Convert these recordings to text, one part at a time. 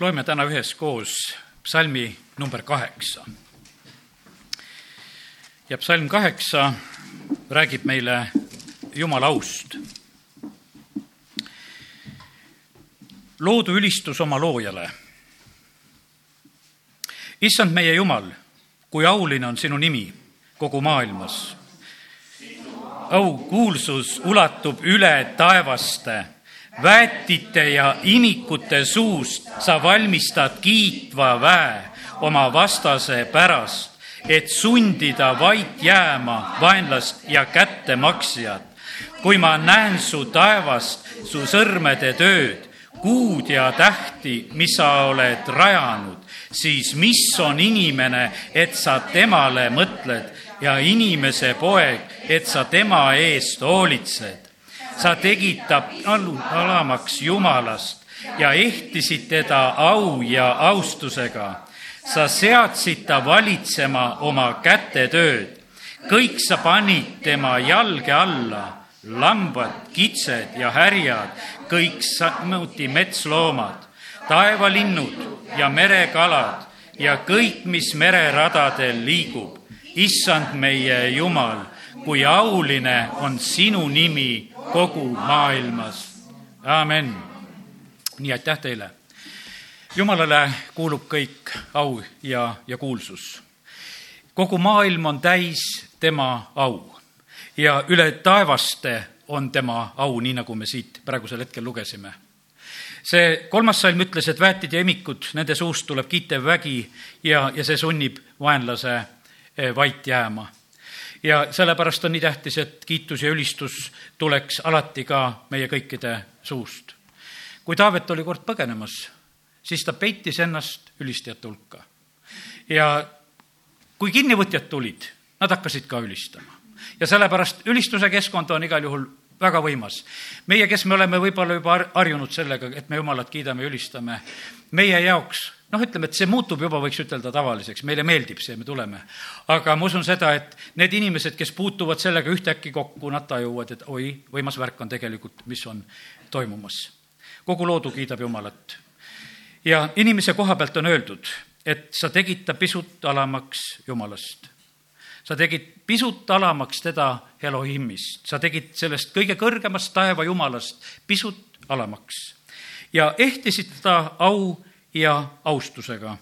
loeme täna üheskoos psalmi number kaheksa. ja psalm kaheksa räägib meile Jumala aust. loodu ülistus oma loojale. issand meie Jumal, kui auline on sinu nimi kogu maailmas. au kuulsus ulatub üle taevaste väetite ja imikute suust sa valmistad kiitva väe oma vastase pärast, et sundida vait jääma vaenlast ja kättemaksjat. kui ma näen su taevast, su sõrmede tööd, kuud ja tähti, mis sa oled rajanud, siis mis on inimene, et sa temale mõtled ja inimese poeg, et sa tema eest hoolitsed sa tegid ta alamaks Jumalast ja ehtisid teda au ja austusega. sa seadsid ta valitsema oma kätetööd. kõik sa panid tema jalge alla, lambad, kitsed ja härjad, kõik samuti metsloomad, taevalinnud ja merekalad ja kõik, mis mereradadel liigub. issand meie Jumal, kui auline on sinu nimi kogu maailmas. amen. nii, aitäh teile. jumalale kuulub kõik au ja, ja kuulsus. kogu maailm on täis tema au ja üle taevaste on tema au, nii nagu me siit praegusel hetkel lugesime see kolmas salm ütles, et väetid ja emikud, nende suust tuleb kiitev vägi ja, ja see sunnib vaenlase eh, vait jääma ja sellepärast on nii tähtis, et kiitus ja ülistus tuleks alati ka meie kõikide suust. kui Taavet oli kord põgenemas, siis ta peitis ennast ülistajate hulka. ja kui kinnivõtjad tulid, nad hakkasid ka ülistama. ja sellepärast ülistuse keskkond on igal juhul väga võimas. meie, kes me oleme võib-olla juba harjunud sellega, et me Jumalat kiidame ja ülistame, meie jaoks noh, ütleme, et see muutub juba, võiks ütelda, tavaliseks, meile meeldib see, me tuleme. aga ma usun seda, et need inimesed, kes puutuvad sellega ühtäkki kokku, nad tajuvad, et oi, võimas värk on tegelikult, mis on toimumas. kogu loodu kiidab Jumalat. ja inimese koha pealt on öeldud, et sa tegid ta pisut alamaks Jumalast. sa tegid pisut alamaks teda Elohimist, sa tegid sellest kõige kõrgemast taeva Jumalast pisut alamaks ja ehtisid ta au ja austusega.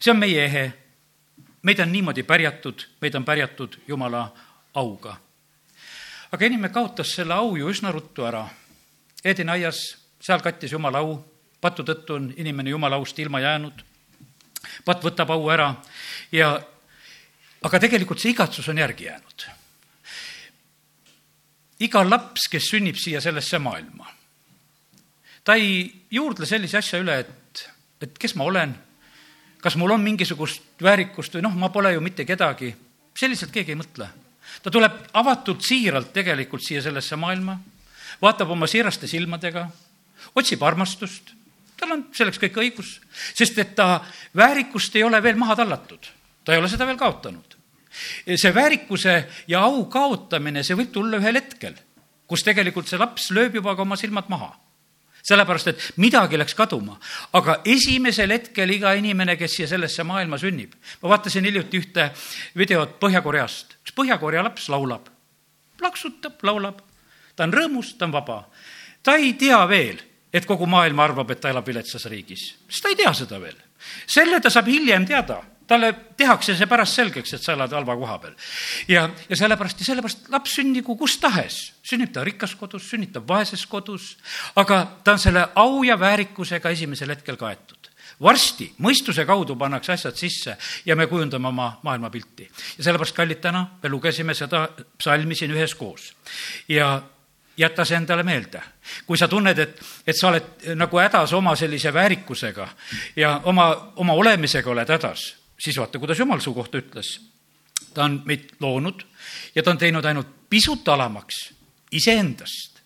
see on meie ehe. meid on niimoodi pärjatud, meid on pärjatud Jumala auga. aga inimene kaotas selle au ju üsna ruttu ära. Edeni aias, seal kattis Jumala au, patu tõttu on inimene Jumala aust ilma jäänud. patt võtab au ära ja aga tegelikult see igatsus on järgi jäänud. iga laps, kes sünnib siia sellesse maailma, ta ei juurdle sellise asja üle, et et kes ma olen, kas mul on mingisugust väärikust või noh, ma pole ju mitte kedagi, selliselt keegi ei mõtle. ta tuleb avatult, siiralt tegelikult siia sellesse maailma, vaatab oma siiraste silmadega, otsib armastust, tal on selleks kõik õigus, sest et ta väärikust ei ole veel maha tallatud, ta ei ole seda veel kaotanud. see väärikuse ja au kaotamine, see võib tulla ühel hetkel, kus tegelikult see laps lööb juba ka oma silmad maha sellepärast et midagi läks kaduma. aga esimesel hetkel iga inimene, kes siia sellesse maailma sünnib, ma vaatasin hiljuti ühte videot Põhja-Koreast, üks Põhja-Korea laps laulab, plaksutab, laulab, ta on rõõmus, ta on vaba. ta ei tea veel, et kogu maailm arvab, et ta elab viletsas riigis, sest ta ei tea seda veel. selle ta saab hiljem teada talle tehakse see pärast selgeks, et sa elad halva koha peal. ja, ja sellepärast ja sellepärast laps sündigu kus tahes, sünnib ta rikas kodus, sünnib ta vaeses kodus, aga ta on selle au ja väärikusega esimesel hetkel kaetud varsti mõistuse kaudu pannakse asjad sisse ja me kujundame oma maailmapilti. ja sellepärast, kallid, täna me lugesime seda psalmi siin üheskoos. ja jäta see endale meelde. kui sa tunned, et, et sa oled nagu hädas oma sellise väärikusega ja oma, oma olemisega oled hädas, siis vaata, kuidas Jumal su kohta ütles. ta on meid loonud ja ta on teinud ainult pisut alamaks iseendast.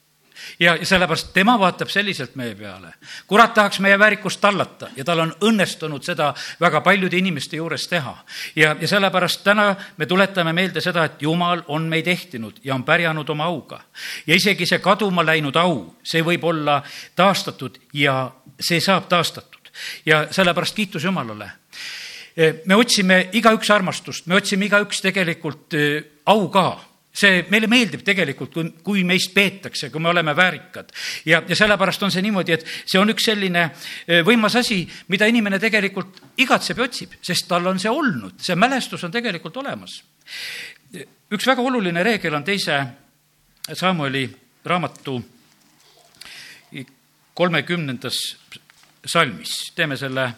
ja, sellepärast tema vaatab selliselt meie peale. kurat tahaks meie väärikust tallata ja tal on õnnestunud seda väga paljude inimeste juures teha. ja, ja sellepärast täna me tuletame meelde seda, et Jumal on meid ehtinud ja on pärjanud oma auga. ja isegi see kaduma läinud au, see võib olla taastatud ja see saab taastatud ja sellepärast kiitus Jumalale. Me otsime igaüks armastust, me otsime igaüks tegelikult au ka see meile meeldib tegelikult, kui, kui meist peetakse, kui me oleme väärikad. ja, ja sellepärast on see niimoodi, et see on üks selline võimas asi, mida inimene tegelikult igatseb ja otsib, sest tal on see olnud, see mälestus on tegelikult olemas. üks väga oluline reegel on teise Samueli raamatu kolmekümnendas salmis. teeme selle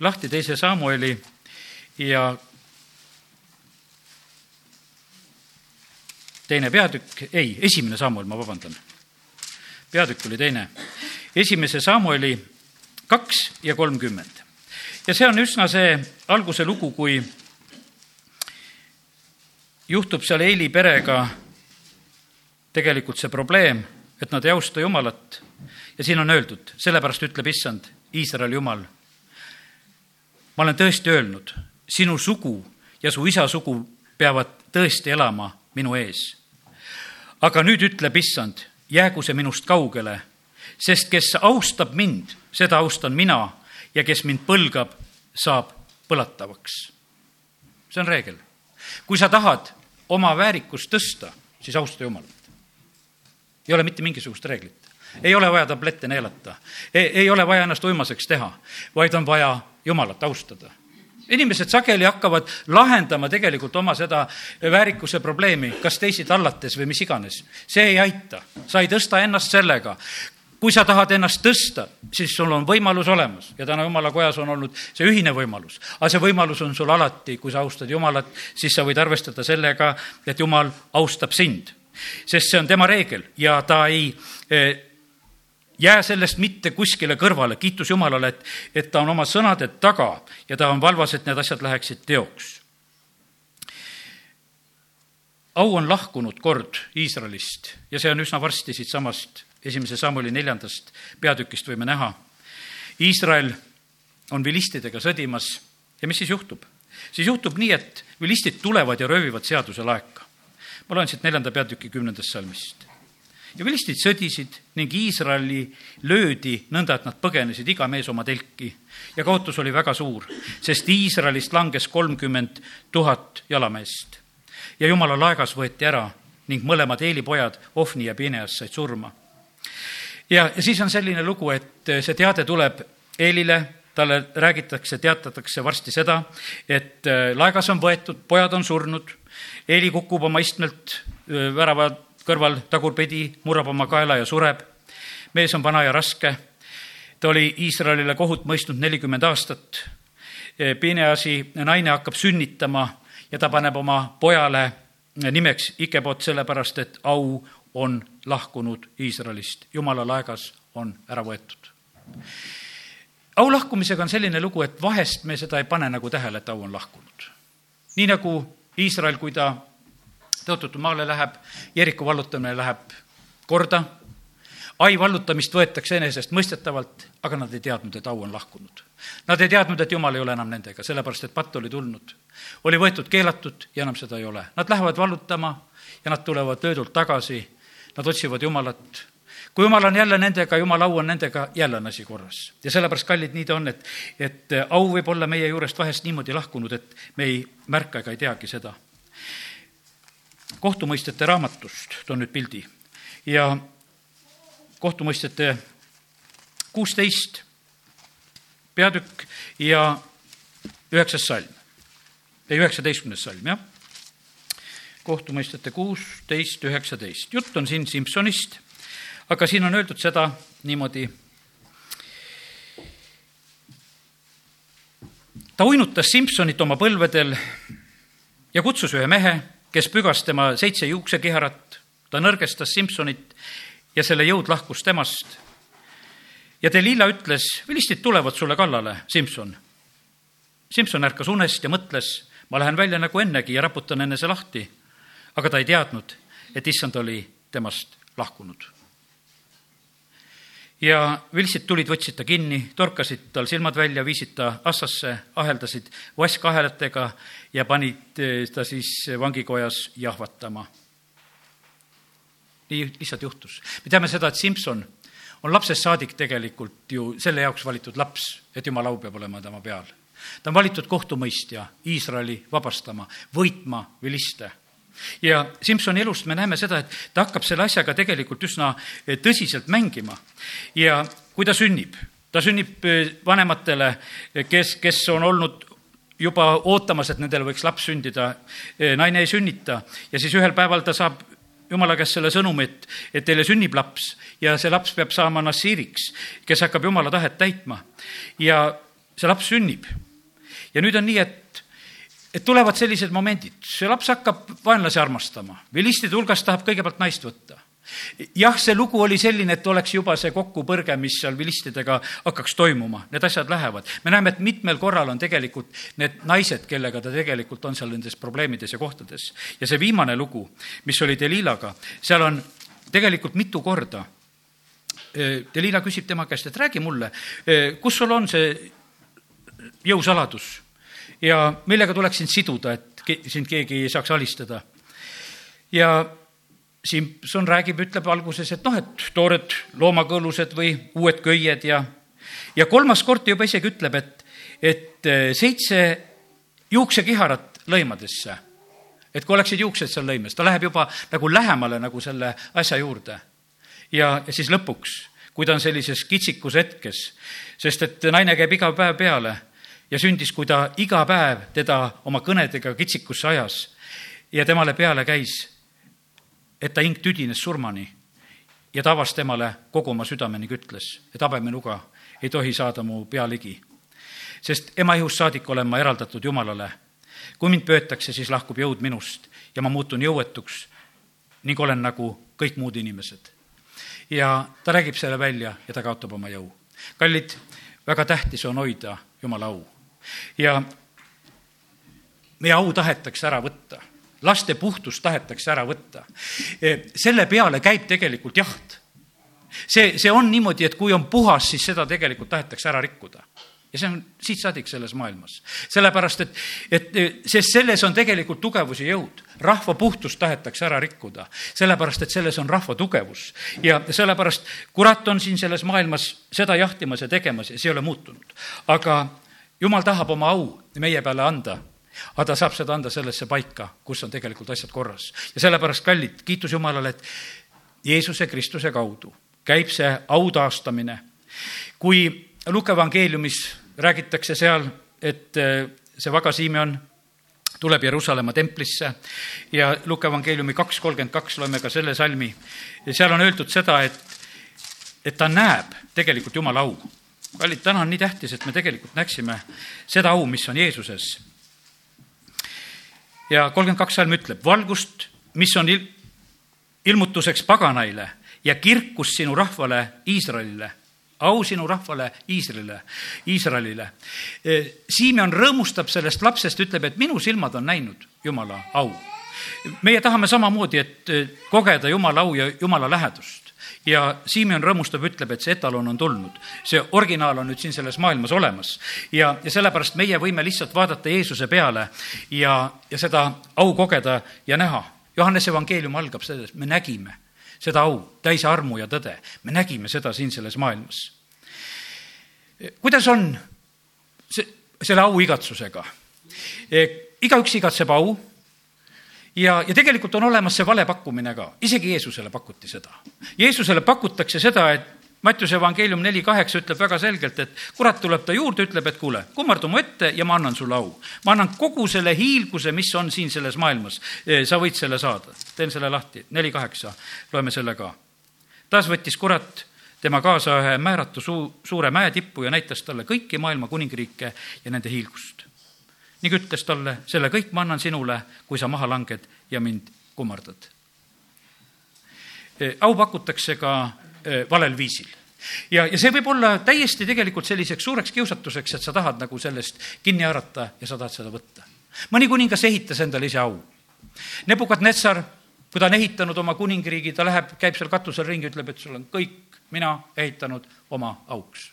lahti, teise Samueli ja teine peatükk, ei, esimene Samuel, ma vabandan. peatükk oli teine. esimese Samueli kaks ja kolmkümmend. ja see on üsna see alguse lugu, kui juhtub seal Eili perega tegelikult see probleem, et nad ei austa Jumalat ja siin on öeldud, sellepärast ütleb issand, Iisraeli Jumal, ma olen tõesti öelnud, sinu sugu ja su isa sugu peavad tõesti elama minu ees aga nüüd ütleb issand, jäägu see minust kaugele, sest kes austab mind, seda austan mina ja kes mind põlgab, saab põlatavaks. see on reegel. kui sa tahad oma väärikust tõsta, siis austa Jumalat. ei ole mitte mingisugust reeglit. ei ole vaja tablette neelata, ei ole vaja ennast uimaseks teha, vaid on vaja Jumalat austada inimesed sageli hakkavad lahendama tegelikult oma seda väärikuse probleemi, kas teisi tallates või mis iganes. see ei aita, sa ei tõsta ennast sellega kui sa tahad ennast tõsta, siis sul on võimalus olemas ja täna Jumala kojas on olnud see ühine võimalus. aga see võimalus on sul alati, kui sa austad Jumalat, siis sa võid arvestada sellega, et Jumal austab sind. sest see on tema reegel ja ta ei eh, jää sellest mitte kuskile kõrvale, kiitus Jumalale, et, et ta on oma sõnade taga ja ta on valvas, et need asjad läheksid teoks. au on lahkunud kord Iisraelist ja see on üsna varsti siitsamast esimese Samuli neljandast peatükist võime näha. Iisrael on vilistidega sõdimas ja mis siis juhtub? siis juhtub nii, et vilistid tulevad ja röövivad seaduse laeka. ma loen siit neljanda peatüki kümnendast salmist ja vilistid sõdisid ning Iisraeli löödi nõnda, et nad põgenesid iga mees oma telki ja kaotus oli väga suur, sest Iisraelist langes kolmkümmend tuhat jalameest. ja jumala laegas võeti ära ning mõlemad Eeli pojad, Ofni ja Pineas, said surma. ja, ja siis on selline lugu, et see teade tuleb Eelile, talle räägitakse, teatatakse varsti seda, et äh, laegas on võetud, pojad on surnud, Eeli kukub oma istmelt äh, värava kõrval tagurpidi, murrab oma kaela ja sureb. mees on vana ja raske. ta oli Iisraelile kohut mõistnud nelikümmend aastat. Pineasi naine hakkab sünnitama ja ta paneb oma pojale nimeks Ikebot, sellepärast et au on lahkunud Iisraelist. jumala laegas on ära võetud. au lahkumisega on selline lugu, et vahest me seda ei pane nagu tähele, et au on lahkunud. nii nagu Iisrael, kui ta tõotatud maale läheb, Jeriko vallutamine läheb korda, ai vallutamist võetakse enesestmõistetavalt, aga nad ei teadnud, et au on lahkunud. Nad ei teadnud, et jumal ei ole enam nendega, sellepärast et patt oli tulnud. oli võetud keelatud ja enam seda ei ole. Nad lähevad vallutama ja nad tulevad löödult tagasi, nad otsivad Jumalat. kui Jumal on jälle nendega, Jumala au on nendega, jälle on asi korras. ja sellepärast, kallid, nii ta on, et, et au võib olla meie juurest vahest niimoodi lahkunud, et me ei märka ega ei teagi seda kohtumõistjate raamatust, toon nüüd pildi, ja kohtumõistjate kuusteist peatükk ja üheksas salm, ei üheksateistkümnes salm, jah. kohtumõistjate kuusteist, üheksateist, jutt on siin Simsonist, aga siin on öeldud seda niimoodi. ta uinutas Simsonit oma põlvedel ja kutsus ühe mehe kes pügas tema seitse juuksekiharat, ta nõrgestas Simsonit ja selle jõud lahkus temast. ja Delila ütles, vilistid tulevad sulle kallale, Simson. Simson ärkas unest ja mõtles, ma lähen välja nagu ennegi ja raputan enese lahti. aga ta ei teadnud, et issand oli temast lahkunud. Ja vilstid tulid, võtsid ta kinni, torkasid tal silmad välja, viisid ta assasse, aheldasid vasskahelatega ja panid eh, ta siis vangikojas jahvatama. nii lihtsalt juhtus. me teame seda, et Simson on lapsest saadik tegelikult ju selle jaoks valitud laps, et jumala au peab olema tema peal. ta on valitud kohtumõistja, Iisraeli vabastama, võitma viliste ja Simsoni elust me näeme seda, et ta hakkab selle asjaga tegelikult üsna tõsiselt mängima. ja kui ta sünnib, ta sünnib vanematele, kes, kes on olnud juba ootamas, et nendel võiks laps sündida, naine ei sünnita ja siis ühel päeval ta saab jumala käest selle sõnumi, et, et teile sünnib laps ja see laps peab saama nassiiriks, kes hakkab jumala tahet täitma. ja see laps sünnib. ja nüüd on nii, et, et tulevad sellised momendid, see laps hakkab vaenlasi armastama, vilistide hulgast tahab kõigepealt naist võtta jah, see lugu oli selline, et oleks juba see kokkupõrge, mis seal vilistidega hakkaks toimuma, need asjad lähevad. me näeme, et mitmel korral on tegelikult need naised, kellega ta tegelikult on seal nendes probleemides ja kohtades. ja see viimane lugu, mis oli Delilaga, seal on tegelikult mitu korda. Delila küsib tema käest, et räägi mulle, kus sul on see jõusaladus ja millega tuleks sind siduda, et sind keegi ei saaks alistada. ja Simson räägib, ütleb alguses, et noh, et toored loomakõõlused või uued köied ja, ja kolmas kord ta juba isegi ütleb, et, et eh, seitse juuksekiharat lõimadesse. et kui oleksid juuksed seal lõimes, ta läheb juba nagu lähemale nagu selle asja juurde. ja, ja siis lõpuks, kui ta on sellises kitsikus hetkes, sest et naine käib iga päev peale ja sündis, kui ta iga päev teda oma kõnedega kitsikusse ajas ja temale peale käis et ta hing tüdines surmani ja ta avas temale kogu oma südame ning ütles, et habeminuga ei tohi saada mu pea ligi. sest ema ihust saadik olen ma eraldatud Jumalale. kui mind pöötakse, siis lahkub jõud minust ja ma muutun jõuetuks ning olen nagu kõik muud inimesed. ja ta räägib selle välja ja ta kaotab oma jõu. kallid, väga tähtis on hoida Jumala au. Ja meie au tahetakse ära võtta laste puhtust tahetakse ära võtta. E, selle peale käib tegelikult jaht. see, see on niimoodi, et kui on puhas, siis seda tegelikult tahetakse ära rikkuda ja see on siit saadik selles maailmas. sellepärast, et, et e, sest selles on tegelikult tugevus ja jõud. rahva puhtust tahetakse ära rikkuda, sellepärast et selles on rahva tugevus. ja sellepärast kurat on siin selles maailmas seda jahtimas ja tegemas ja see ei ole muutunud. aga jumal tahab oma au meie peale anda aga ta saab seda anda sellesse paika, kus on tegelikult asjad korras. ja sellepärast, kallid, kiitus Jumalale, et Jeesuse Kristuse kaudu käib see au taastamine. kui Luke evangeeliumis räägitakse seal, et eh, see vaga Simeon tuleb Jeruusalemma templisse ja Luke evangeeliumi kaks kolmkümmend kaks loeme ka selle salmi ja seal on öeldud seda, et, et ta näeb tegelikult Jumala au. Kallid, täna on nii tähtis, et me tegelikult näeksime seda au, mis on Jeesuses ja kolmkümmend kaks salm ütleb, valgust, mis on il-, ilmutuseks paganaile ja kirkus sinu rahvale Iisraelile, au sinu rahvale Iisraelile, Iisraelile. E, Simeon rõõmustab sellest lapsest, ütleb, et minu silmad on näinud Jumala au. meie tahame samamoodi, et e, kogeda Jumala au ja Jumala lähedust ja Simeon rõõmustab, ütleb, et see etalon on tulnud. see originaal on nüüd siin selles maailmas olemas. ja, ja sellepärast meie võime lihtsalt vaadata Jeesuse peale ja, ja seda au kogeda ja näha. Johannese evangeelium algab sellest, me nägime seda au, täis armu ja tõde. me nägime seda siin selles maailmas. kuidas on see, selle au igatsusega? igaüks igatseb au ja, ja tegelikult on olemas see vale pakkumine ka, isegi Jeesusele pakuti seda. Jeesusele pakutakse seda, et Mattiuse evangeelium neli kaheksa ütleb väga selgelt, et kurat tuleb ta juurde, ütleb, et kuule, kummardu mu ette ja ma annan sulle au. ma annan kogu selle hiilguse, mis on siin selles maailmas. E, sa võid selle saada. teen selle lahti, neli kaheksa, loeme selle ka. taas võttis kurat tema kaasa ühe määratu suu, suure mäe tippu ja näitas talle kõiki maailma kuningriike ja nende hiilgust ning ütles talle, selle kõik ma annan sinule, kui sa maha langed ja mind kummardad. E, au pakutakse ka e, valel viisil ja, ja see võib olla täiesti tegelikult selliseks suureks kiusatuseks, et sa tahad nagu sellest kinni haarata ja sa tahad seda võtta. mõni kuningas ehitas endale ise au. Nebukadnetsar, kui ta on ehitanud oma kuningriigi, ta läheb, käib seal katusel ringi, ütleb, et sul on kõik mina ehitanud oma auks.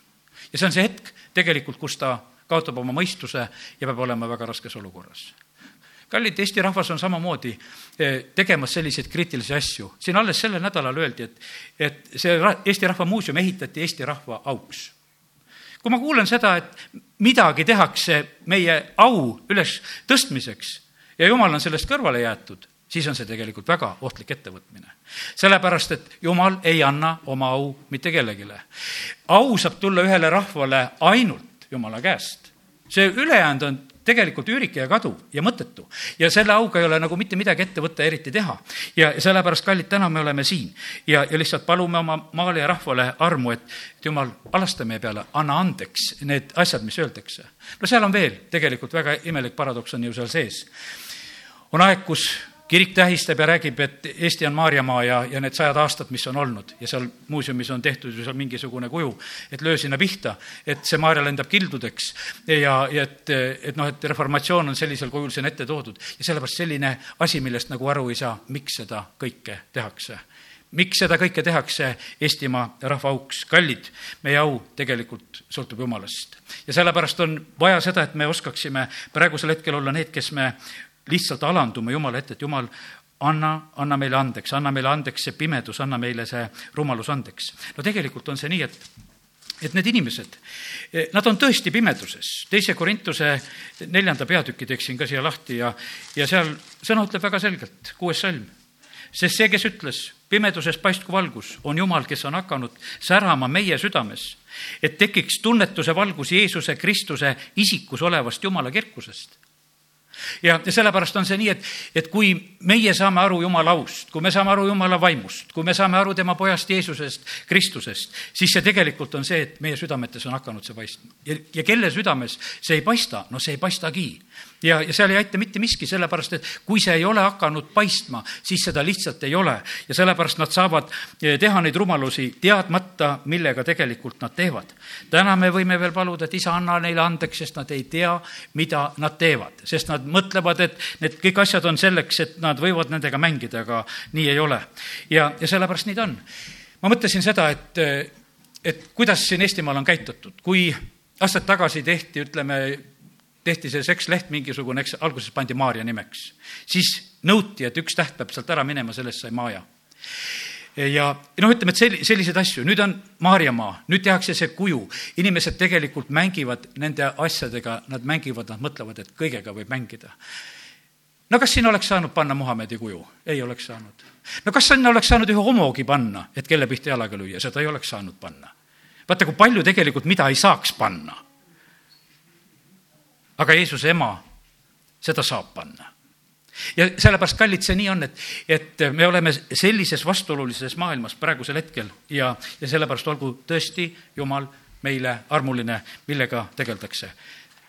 ja see on see hetk tegelikult, kus ta kaotab oma mõistuse ja peab olema väga raskes olukorras. kallid, Eesti rahvas on samamoodi eh, tegemas selliseid kriitilisi asju. siin alles sellel nädalal öeldi, et, et see Eesti Rahva Muuseum ehitati Eesti rahva auks. kui ma kuulen seda, et midagi tehakse meie au üles tõstmiseks ja jumal on sellest kõrvale jäetud, siis on see tegelikult väga ohtlik ettevõtmine. sellepärast, et jumal ei anna oma au mitte kellelegi. au saab tulla ühele rahvale ainult jumala käest. see ülejäänud on tegelikult üürike ja kaduv ja mõttetu. ja selle auga ei ole nagu mitte midagi ette võtta, eriti teha. ja sellepärast, kallid, täna me oleme siin ja, ja lihtsalt palume oma maale ja rahvale armu, et, et jumal, alasta meie peale, anna andeks need asjad, mis öeldakse. no seal on veel tegelikult väga imelik paradoks on ju seal sees. on aeg, kus kirik tähistab ja räägib, et Eesti on Maarjamaa ja, ja need sajad aastad, mis on olnud ja seal muuseumis on tehtud ju seal mingisugune kuju, et löö sinna pihta, et see Maarja lendab kildudeks ja, ja et, et noh, et reformatsioon on sellisel kujul siin ette toodud ja sellepärast selline asi, millest nagu aru ei saa, miks seda kõike tehakse miks seda kõike tehakse Eestimaa rahva auks? kallid, meie au tegelikult sõltub Jumalast. ja sellepärast on vaja seda, et me oskaksime praegusel hetkel olla need, kes me lihtsalt alandume Jumala ette, et Jumal, anna, anna meile andeks, anna meile andeks see pimedus, anna meile see rumalus andeks. no tegelikult on see nii, et et need inimesed, nad on tõesti pimeduses. teise Korintuse neljanda peatüki teeksin ka siia lahti ja, ja seal sõna ütleb väga selgelt, kuues salm. sest see, kes ütles, pimeduses paistku valgus, on Jumal, kes on hakanud särama meie südames, et tekiks tunnetuse valgus Jeesuse Kristuse isikus olevast Jumala kirkusest ja, ja sellepärast on see nii, et, et kui meie saame aru Jumala aust, kui me saame aru Jumala vaimust, kui me saame aru tema pojast Jeesusest, Kristusest, siis see tegelikult on see, et meie südametes on hakanud see paistma. ja, ja kelle südames see ei paista, no see ei paistagi ja, ja seal ei aita mitte miski, sellepärast et kui see ei ole hakanud paistma, siis seda lihtsalt ei ole. ja sellepärast nad saavad eh, teha neid rumalusi teadmata, millega tegelikult nad teevad. täna me võime veel paluda, et isa, anna neile andeks, sest nad ei tea, mida nad teevad. sest nad mõtlevad, et need kõik asjad on selleks, et nad võivad nendega mängida, aga nii ei ole. ja, ja sellepärast nii ta on. ma mõtlesin seda, et, et kuidas siin Eestimaal on käitutud, kui aastaid tagasi tehti, ütleme, tehti see seksleht mingisugune, eks alguses pandi Maarja nimeks. siis nõuti, et üks täht peab sealt ära minema, sellest sai Maaja. ja noh, ütleme, et sel-, selliseid asju, nüüd on Maarjamaa, nüüd tehakse see kuju, inimesed tegelikult mängivad nende asjadega, nad mängivad, nad mõtlevad, et kõigega võib mängida no kas sinna oleks saanud panna Muhamedi kuju? ei oleks saanud. no kas sinna oleks saanud ühe homogi panna, et kelle pihta jalaga lüüa? seda ei oleks saanud panna. vaata, kui palju tegelikult, mida ei saaks panna aga Jeesuse ema, seda saab panna. ja sellepärast, kallid, see nii on, et, et me oleme sellises vastuolulises maailmas praegusel hetkel ja, ja sellepärast olgu tõesti Jumal meile armuline, millega tegeldakse.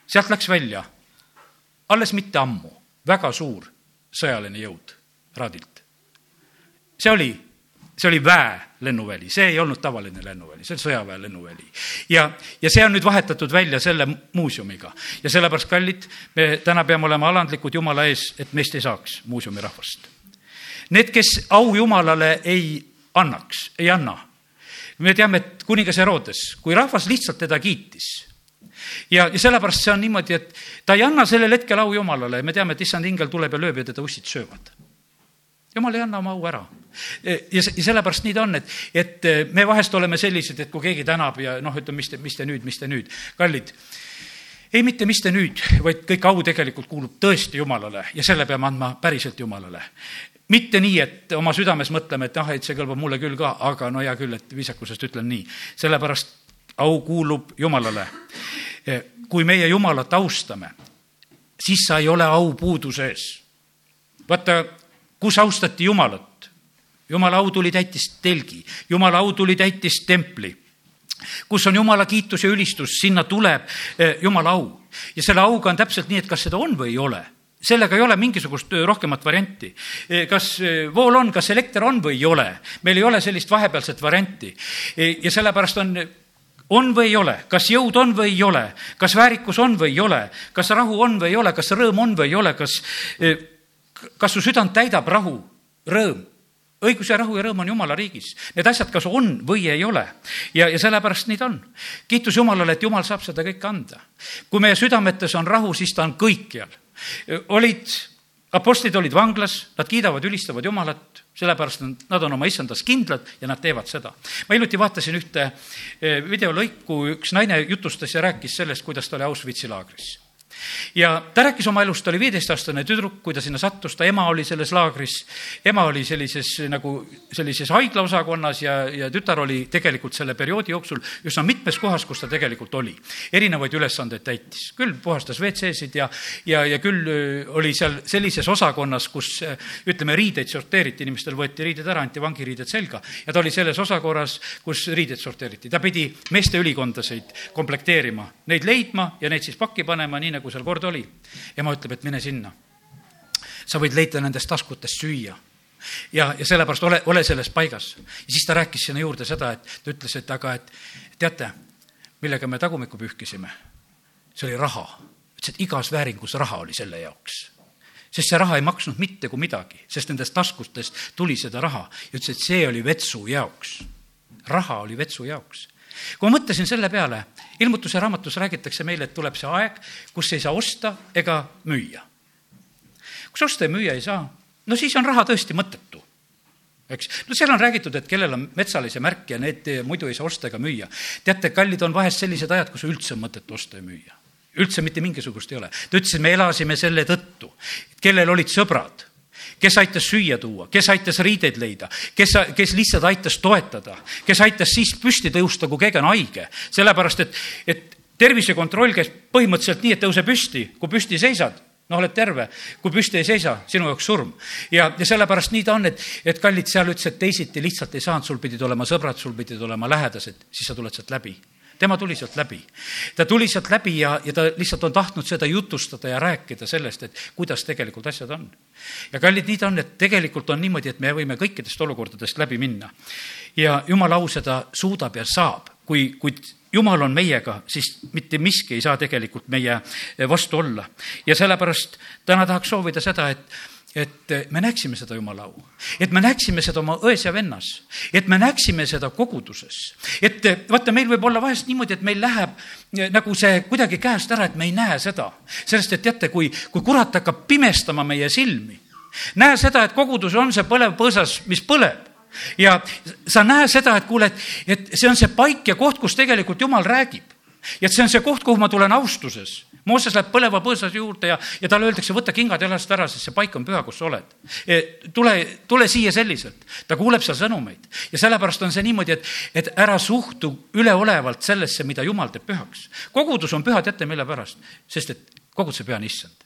sealt läks välja alles mitte ammu väga suur sõjaline jõud Radilt. see oli see oli väe lennuväli, see ei olnud tavaline lennuväli, see oli sõjaväe lennuväli. ja, ja see on nüüd vahetatud välja selle muuseumiga ja sellepärast, kallid, me täna peame olema alandlikud Jumala ees, et meist ei saaks muuseumi rahvast. Need, kes au Jumalale ei annaks, ei anna. me teame, et kuningas Herodes, kui rahvas lihtsalt teda kiitis, ja, ja sellepärast see on niimoodi, et ta ei anna sellel hetkel au Jumalale ja me teame, et issand ingel tuleb ja lööb ja teda ussid söövad jumal ei anna oma au ära. ja, sellepärast nii ta on, et, et e, me vahest oleme sellised, et kui keegi tänab ja noh, ütleme, mis te, mis te nüüd, mis te nüüd, kallid ei, mitte mis te nüüd, vaid kõik au tegelikult kuulub tõesti Jumalale ja selle peame andma päriselt Jumalale. mitte nii, et oma südames mõtleme, et ah, et see kõlbab mulle küll ka, aga no hea küll, et viisakusest ütlen nii. sellepärast au kuulub Jumalale. E, kui meie Jumalat austame, siis sa ei ole au puuduses. vaata, kus austati Jumalat. Jumala au tuli, täitis telgi, Jumala au tuli, täitis templi. kus on Jumala kiitus ja ülistus, sinna tuleb eh, Jumala au. ja selle auga on täpselt nii, et kas seda on või ei ole sellega ei ole mingisugust eh, rohkemat varianti. Eh, kas vool on, kas elekter on või ei ole, meil ei ole sellist vahepealset varianti. ja sellepärast on on või ei ole, kas jõud on või ei ole, kas väärikus on või ei ole, kas rahu on või ei ole, kas rõõm on või ei ole, kas kas su südant täidab rahu, rõõm? õigus ja rahu ja rõõm on Jumala riigis. Need asjad kas on või ei ole. ja, ja sellepärast nii ta on. kiitus Jumalale, et Jumal saab seda kõike anda. kui meie südametes on rahu, siis ta on kõikjal. olid apostlid olid vanglas, nad kiidavad, ülistavad Jumalat, sellepärast nad on oma issandas kindlad ja nad teevad seda. ma hiljuti vaatasin ühte eh, videolõiku, üks naine jutustas ja rääkis sellest, kuidas ta oli Auschwitzi laagris ja ta rääkis oma elust, ta oli viieteistaastane tüdruk, kui ta sinna sattus, ta ema oli selles laagris. ema oli sellises nagu sellises haiglaosakonnas ja, ja tütar oli tegelikult selle perioodi jooksul üsna mitmes kohas, kus ta tegelikult oli. erinevaid ülesandeid täitis, küll puhastas WC-sid ja, ja, ja küll oli seal sellises osakonnas, kus ütleme, riideid sorteeriti, inimestel võeti riided ära, anti vangiriided selga ja ta oli selles osakorras, kus riided sorteeriti. ta pidi meeste ülikondasid komplekteerima, neid leidma ja neid siis pakki panema, nii nagu seal kord oli. ema ütleb, et mine sinna. sa võid leida nendest taskutest süüa ja, ja sellepärast ole, ole selles paigas. ja siis ta rääkis sinna juurde seda, et ta ütles, et aga, et teate, millega me tagumikku pühkisime? see oli raha. ütles, et igas vääringus raha oli selle jaoks sest see raha ei maksnud mitte kui midagi, sest nendest taskutest tuli seda raha ja ütles, et see oli vetsu jaoks. raha oli vetsu jaoks kui ma mõtlesin selle peale, ilmutuse raamatus räägitakse meile, et tuleb see aeg, kus ei saa osta ega müüa. kui sa osta ja müüa ei saa, no siis on raha tõesti mõttetu eks, no seal on räägitud, et kellel on metsalise märk ja need muidu ei saa osta ega müüa. teate, kallid on vahest sellised ajad, kus üldse on mõtet osta ja müüa. üldse mitte mingisugust ei ole. ta ütles, et me elasime selle tõttu, kellel olid sõbrad kes aitas süüa tuua, kes aitas riideid leida, kes, kes lihtsalt aitas toetada, kes aitas siis püsti tõusta, kui keegi on haige. sellepärast, et, et tervisekontroll käis põhimõtteliselt nii, et tõuse püsti, kui püsti seisad, noh, oled terve, kui püsti ei seisa, sinu jaoks surm. ja, ja sellepärast nii ta on, et, et kallid seal ütles, et teisiti lihtsalt ei saanud, sul pidid olema sõbrad, sul pidid olema lähedased, siis sa tuled sealt läbi tema tuli sealt läbi. ta tuli sealt läbi ja, ja ta lihtsalt on tahtnud seda jutustada ja rääkida sellest, et kuidas tegelikult asjad on. ja kallid, nii ta on, et tegelikult on niimoodi, et me võime kõikidest olukordadest läbi minna. ja jumala au seda suudab ja saab, kui, kui jumal on meiega, siis mitte miski ei saa tegelikult meie vastu olla. ja sellepärast täna tahaks soovida seda, et et me näeksime seda Jumala au, et me näeksime seda oma ões ja vennas, et me näeksime seda koguduses. et vaata, meil võib olla vahest niimoodi, et meil läheb eh, nagu see kuidagi käest ära, et me ei näe seda. sellest, et teate, kui, kui kurat hakkab pimestama meie silmi, näe seda, et kogudus on see põlev põõsas, mis põleb ja sa näe seda, et kuule, et, et see on see paik ja koht, kus tegelikult Jumal räägib. ja et see on see koht, kuhu ma tulen austuses Mooses läheb põleva põõsa juurde ja, ja talle öeldakse, võta kingad jalast ära, sest see paik on püha, kus sa oled. E, tule, tule siia selliselt. ta kuuleb seal sõnumeid ja sellepärast on see niimoodi, et, et ära suhtu üleolevalt sellesse, mida Jumal teeb pühaks. kogudus on püha, teate mille pärast? sest et koguduse püha on issand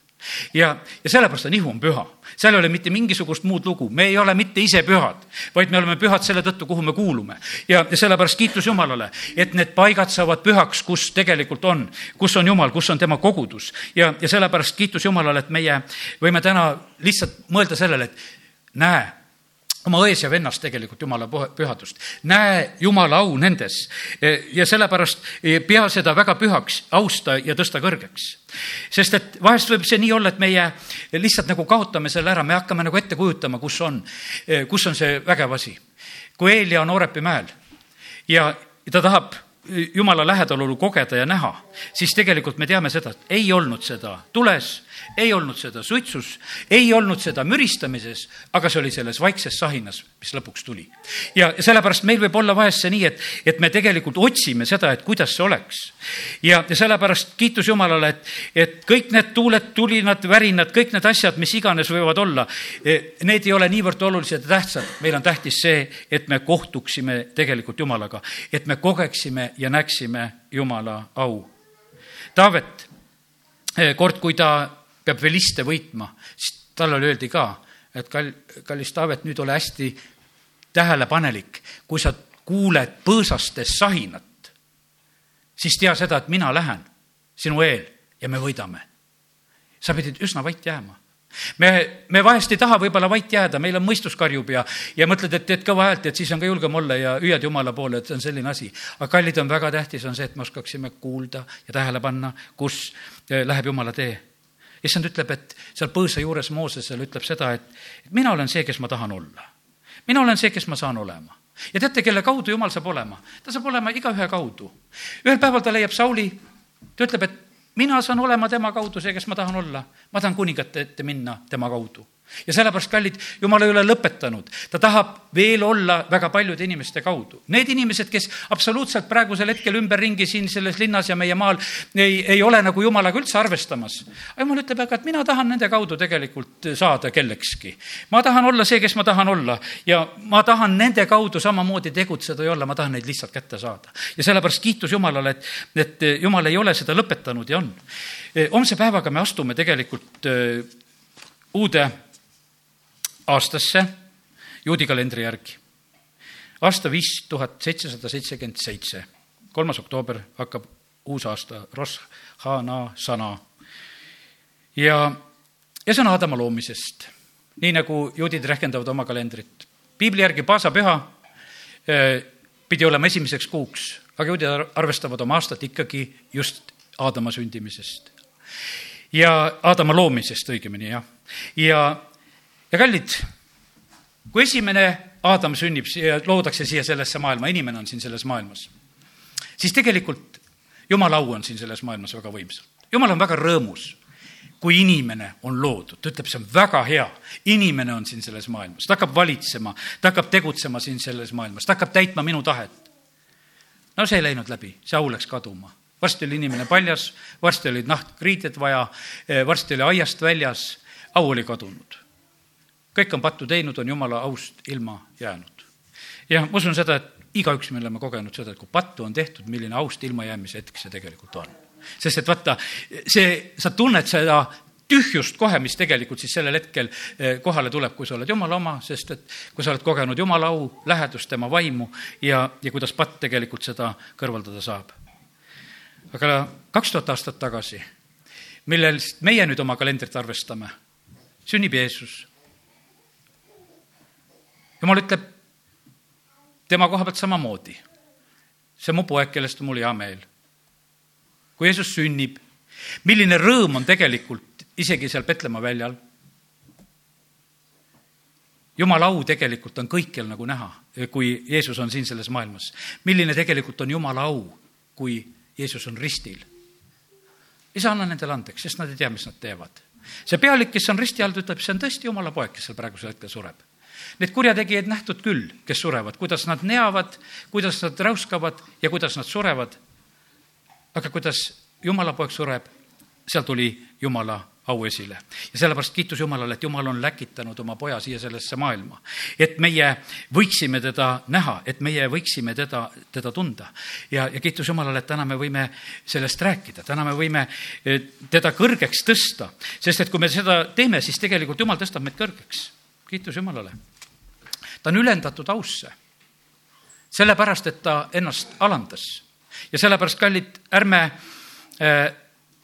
ja, ja sellepärast on ihu on püha. seal ei ole mitte mingisugust muud lugu, me ei ole mitte ise pühad, vaid me oleme pühad selle tõttu, kuhu me kuulume. ja sellepärast kiitus Jumalale, et need paigad saavad pühaks, kus tegelikult on, kus on Jumal, kus on tema kogudus. ja, ja sellepärast kiitus Jumalale, et meie võime täna lihtsalt mõelda sellele, et näe oma ões ja vennas tegelikult Jumala pühadust. näe Jumala au nendes ja sellepärast pea seda väga pühaks, austa ja tõsta kõrgeks. sest et vahest võib see nii olla, et meie lihtsalt nagu kaotame selle ära, me hakkame nagu ette kujutama, kus on, kus on see vägev asi. kui Eelia on Oorepi mäel ja ta tahab Jumala lähedalolu kogeda ja näha, siis tegelikult me teame seda, et ei olnud seda tules ei olnud seda suitsus, ei olnud seda müristamises, aga see oli selles vaikses sahinas, mis lõpuks tuli. ja sellepärast meil võib olla vahest see nii, et, et me tegelikult otsime seda, et kuidas see oleks. ja, ja sellepärast kiitus Jumalale, et, et kõik need tuuled, tulinad, värinad, kõik need asjad, mis iganes võivad olla, eh, need ei ole niivõrd olulised ja tähtsad. meil on tähtis see, et me kohtuksime tegelikult Jumalaga, et me kogeksime ja näeksime Jumala au. Taavet, eh, kord, kui ta peab Veliste võitma, siis talle öeldi ka, et kall-, kallis Taavet, nüüd ole hästi tähelepanelik, kui sa kuuled põõsastes sahinat, siis tea seda, et mina lähen sinu eel ja me võidame. sa pidid üsna vait jääma me, me vahest ei taha võib-olla vait jääda, meil on mõistus karjub ja, ja mõtled, et teed kõva häält, et siis on ka julgem olla ja hüüad Jumala poole, et see on selline asi. aga kallid, on väga tähtis, on see, et me oskaksime kuulda ja tähele panna, kus eh, läheb Jumala tee issand ütleb, et seal põõsa juures Moosesele ütleb seda, et, et mina olen see, kes ma tahan olla. mina olen see, kes ma saan olema. ja teate, kelle kaudu Jumal saab olema? ta saab olema igaühe kaudu. ühel päeval ta leiab Sauli, ta ütleb, et mina saan olema tema kaudu see, kes ma tahan olla. ma tahan kuningate ette minna tema kaudu ja sellepärast, kallid, jumal ei ole lõpetanud, ta tahab veel olla väga paljude inimeste kaudu. Need inimesed, kes absoluutselt praegusel hetkel ümberringi siin selles linnas ja meie maal ei, ei ole nagu jumalaga üldse arvestamas. jumal ütleb, aga et mina tahan nende kaudu tegelikult saada kellekski. ma tahan olla see, kes ma tahan olla ja ma tahan nende kaudu samamoodi tegutseda ja olla, ma tahan neid lihtsalt kätte saada. ja sellepärast kiitus Jumalale, et, et Jumal ei ole seda lõpetanud ja on. homse päevaga me astume tegelikult äh, uude aastasse juudi kalendri järgi. aasta viis tuhat seitsesada seitsekümmend seitse, kolmas oktoober hakkab uus aasta, Rosh Hana ja, ja see on Aadama loomisest, nii nagu juudid rehkendavad oma kalendrit. piibli järgi paasapüha eh, pidi olema esimeseks kuuks, aga juudid arvestavad oma aastat ikkagi just Aadama sündimisest. ja Aadama loomisest õigemini, jah. ja ja kallid, kui esimene Aadam sünnib ja loodakse siia sellesse maailma, inimene on siin selles maailmas, siis tegelikult jumala au on siin selles maailmas väga võimsalt. jumal on väga rõõmus, kui inimene on loodud, ta ütleb, see on väga hea. inimene on siin selles maailmas, ta hakkab valitsema, ta hakkab tegutsema siin selles maailmas, ta hakkab täitma minu tahet. no see ei läinud läbi, see au läks kaduma. Varsti oli inimene paljas, varsti olid nahkriided vaja, varsti oli aiast väljas, au oli kadunud kõik on pattu teinud, on jumala aust ilma jäänud. ja ma usun seda, et igaüks me oleme kogenud seda, et kui pattu on tehtud, milline aust ilmajäämise hetk see tegelikult on. sest et vaata, see, sa tunned seda tühjust kohe, mis tegelikult siis sellel hetkel eh, kohale tuleb, kui sa oled jumala oma, sest et kui sa oled kogenud jumala au, lähedust, tema vaimu ja, ja kuidas patt tegelikult seda kõrvaldada saab. aga kaks tuhat aastat tagasi, millel meie nüüd oma kalendrit arvestame, sünnib Jeesus jumal ütleb tema koha pealt samamoodi. see on mu poeg, kellest on mul hea meel. kui Jeesus sünnib, milline rõõm on tegelikult isegi seal Petlemma väljal. jumala au tegelikult on kõikjal nagu näha, kui Jeesus on siin selles maailmas. milline tegelikult on jumala au, kui Jeesus on ristil. isa, anna nendele andeks, sest nad ei tea, mis nad teevad. see pealik, kes on risti all, ütleb, see on tõesti jumala poeg, kes seal praegusel hetkel sureb Need kurjategijaid nähtud küll, kes surevad, kuidas nad neavad, kuidas nad räuskavad ja kuidas nad surevad. aga kuidas jumala poeg sureb, seal tuli jumala au esile. ja sellepärast kiitus Jumalale, et Jumal on läkitanud oma poja siia sellesse maailma. et meie võiksime teda näha, et meie võiksime teda, teda tunda. ja, ja kiitus Jumalale, et täna me võime sellest rääkida, täna me võime eh, teda kõrgeks tõsta. sest et kui me seda teeme, siis tegelikult Jumal tõstab meid kõrgeks. kiitus Jumalale ta on ülendatud ausse. sellepärast, et ta ennast alandas. ja sellepärast, kallid, ärme äh,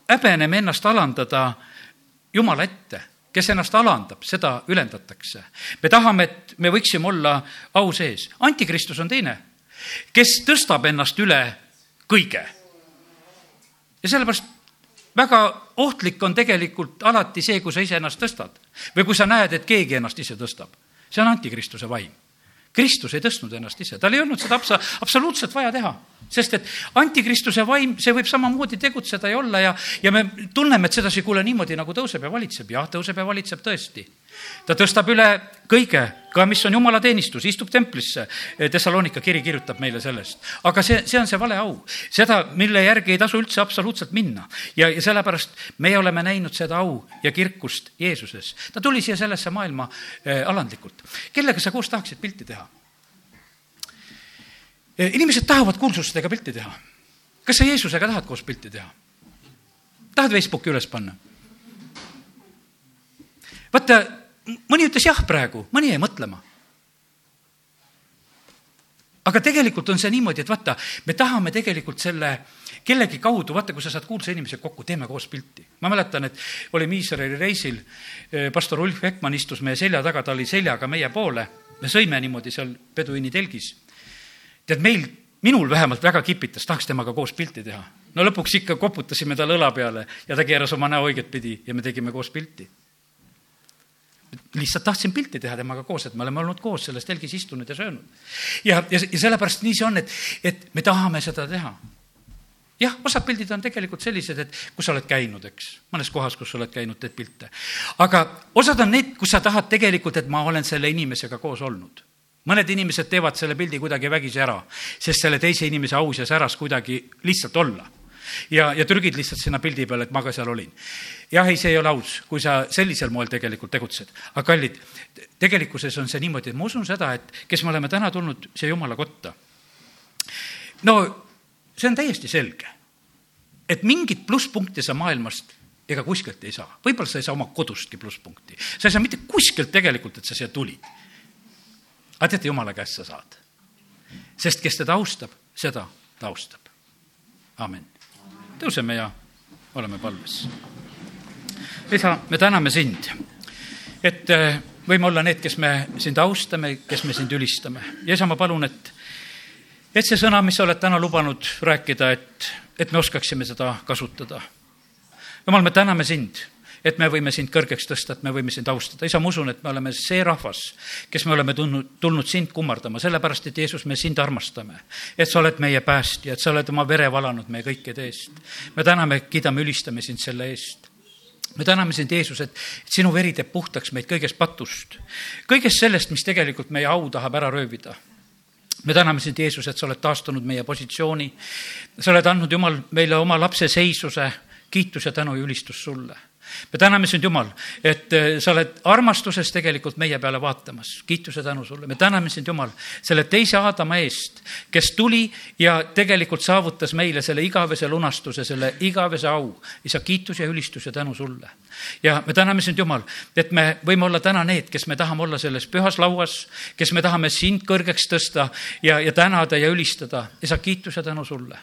häbeneme ennast alandada Jumala ette kes ennast alandab, seda ülendatakse. me tahame, et me võiksime olla au sees. antikristus on teine, kes tõstab ennast üle kõige. ja sellepärast väga ohtlik on tegelikult alati see, kui sa ise ennast tõstad või kui sa näed, et keegi ennast ise tõstab see on antikristuse vaim. Kristus ei tõstnud ennast ise, tal ei olnud seda absa-, absoluutselt vaja teha. sest et antikristuse vaim, see võib samamoodi tegutseda ja olla ja, ja me tunneme, et sedasi, kuule, niimoodi nagu tõuseb ja valitseb. jah, tõuseb ja valitseb tõesti ta tõstab üle kõige, ka mis on jumala teenistus, istub templisse. Thessalonika kiri kirjutab meile sellest. aga see, see on see vale au. seda, mille järgi ei tasu üldse absoluutselt minna. ja, ja sellepärast meie oleme näinud seda au ja kirkust Jeesuses. ta tuli siia sellesse maailma äh, alandlikult. kellega sa koos tahaksid pilti teha? Eh, inimesed tahavad kuulsustega pilti teha. kas sa Jeesusega tahad koos pilti teha? tahad Facebooki üles panna? vaata, mõni ütles jah praegu, mõni jäi mõtlema. aga tegelikult on see niimoodi, et vaata, me tahame tegelikult selle kellegi kaudu, vaata, kui sa saad kuulsa inimese kokku, teeme koos pilti. ma mäletan, et olime Iisraeli reisil, eh, pastor Ulf Ekman istus meie selja taga, ta oli seljaga meie poole, me sõime niimoodi seal peduiini telgis. tead, meil, minul vähemalt väga kipitas, tahaks temaga koos pilti teha. no lõpuks ikka koputasime talle õla peale ja ta keeras oma näo õiget pidi ja me tegime koos pilti lihtsalt tahtsin pilti teha temaga koos, et me oleme olnud koos selles telgis istunud ja söönud. ja, ja, ja sellepärast nii see on, et, et me tahame seda teha. jah, osad pildid on tegelikult sellised, et kus sa oled käinud, eks, mõnes kohas, kus sa oled käinud, teed pilte. aga osad on need, kus sa tahad tegelikult, et ma olen selle inimesega koos olnud. mõned inimesed teevad selle pildi kuidagi vägisi ära, sest selle teise inimese aus ja säras kuidagi lihtsalt olla ja, ja trügid lihtsalt sinna pildi peale, et ma ka seal olin. jah, ei, see ei ole aus, kui sa sellisel moel tegelikult tegutsed. aga kallid, tegelikkuses on see niimoodi, et ma usun seda, et kes me oleme täna tulnud siia Jumala kotta, no see on täiesti selge, et mingit plusspunkti sa maailmast ega kuskilt ei saa. võib-olla sa ei saa oma kodustki plusspunkti. sa ei saa mitte kuskilt tegelikult, et sa siia tulid. aga teate, Jumala käest sa saad. sest kes teda austab, seda ta austab. amin tõuseme ja oleme palves. isa, me täname sind, et äh, võime olla need, kes me sind austame, kes me sind ülistame. ja isa, ma palun, et, et see sõna, mis sa oled täna lubanud rääkida, et, et me oskaksime seda kasutada. jumal, me täname sind et me võime sind kõrgeks tõsta, et me võime sind austada. isa, ma usun, et me oleme see rahvas, kes me oleme tulnud, tulnud sind kummardama, sellepärast et Jeesus, me sind armastame. et sa oled meie päästja, et sa oled oma vere valanud meie kõikide eest. me täname, kiidame, ülistame sind selle eest me täname sind, Jeesus, et sinu veri teeb puhtaks meid kõigest patust, kõigest sellest, mis tegelikult meie au tahab ära röövida me täname sind, Jeesus, et sa oled taastunud meie positsiooni. sa oled andnud, Jumal, meile oma lapse seisuse, kiitus ja tänu ja ülistus sulle me täname sind, Jumal, et eh, sa oled armastuses tegelikult meie peale vaatamas. kiituse tänu sulle. me täname sind, Jumal, selle teise Aadama eest, kes tuli ja tegelikult saavutas meile selle igavese lunastuse, selle igavese au. isa, kiitus ja ülistus ja tänu sulle. ja me täname sind, Jumal, et me võime olla täna need, kes me tahame olla selles pühas lauas, kes me tahame sind kõrgeks tõsta ja, ja tänada ja ülistada. isa, kiitus ja tänu sulle.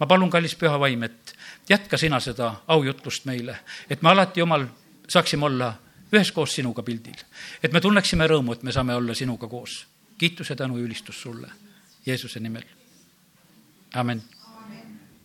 Ma palun, kallis püha vaim, et jätka sina seda aujutlust meile, et me alati, Jumal, saaksime olla üheskoos sinuga pildil. et me tunneksime rõõmu, et me saame olla sinuga koos. kiituse, tänu ja ülistus sulle Jeesuse nimel. amin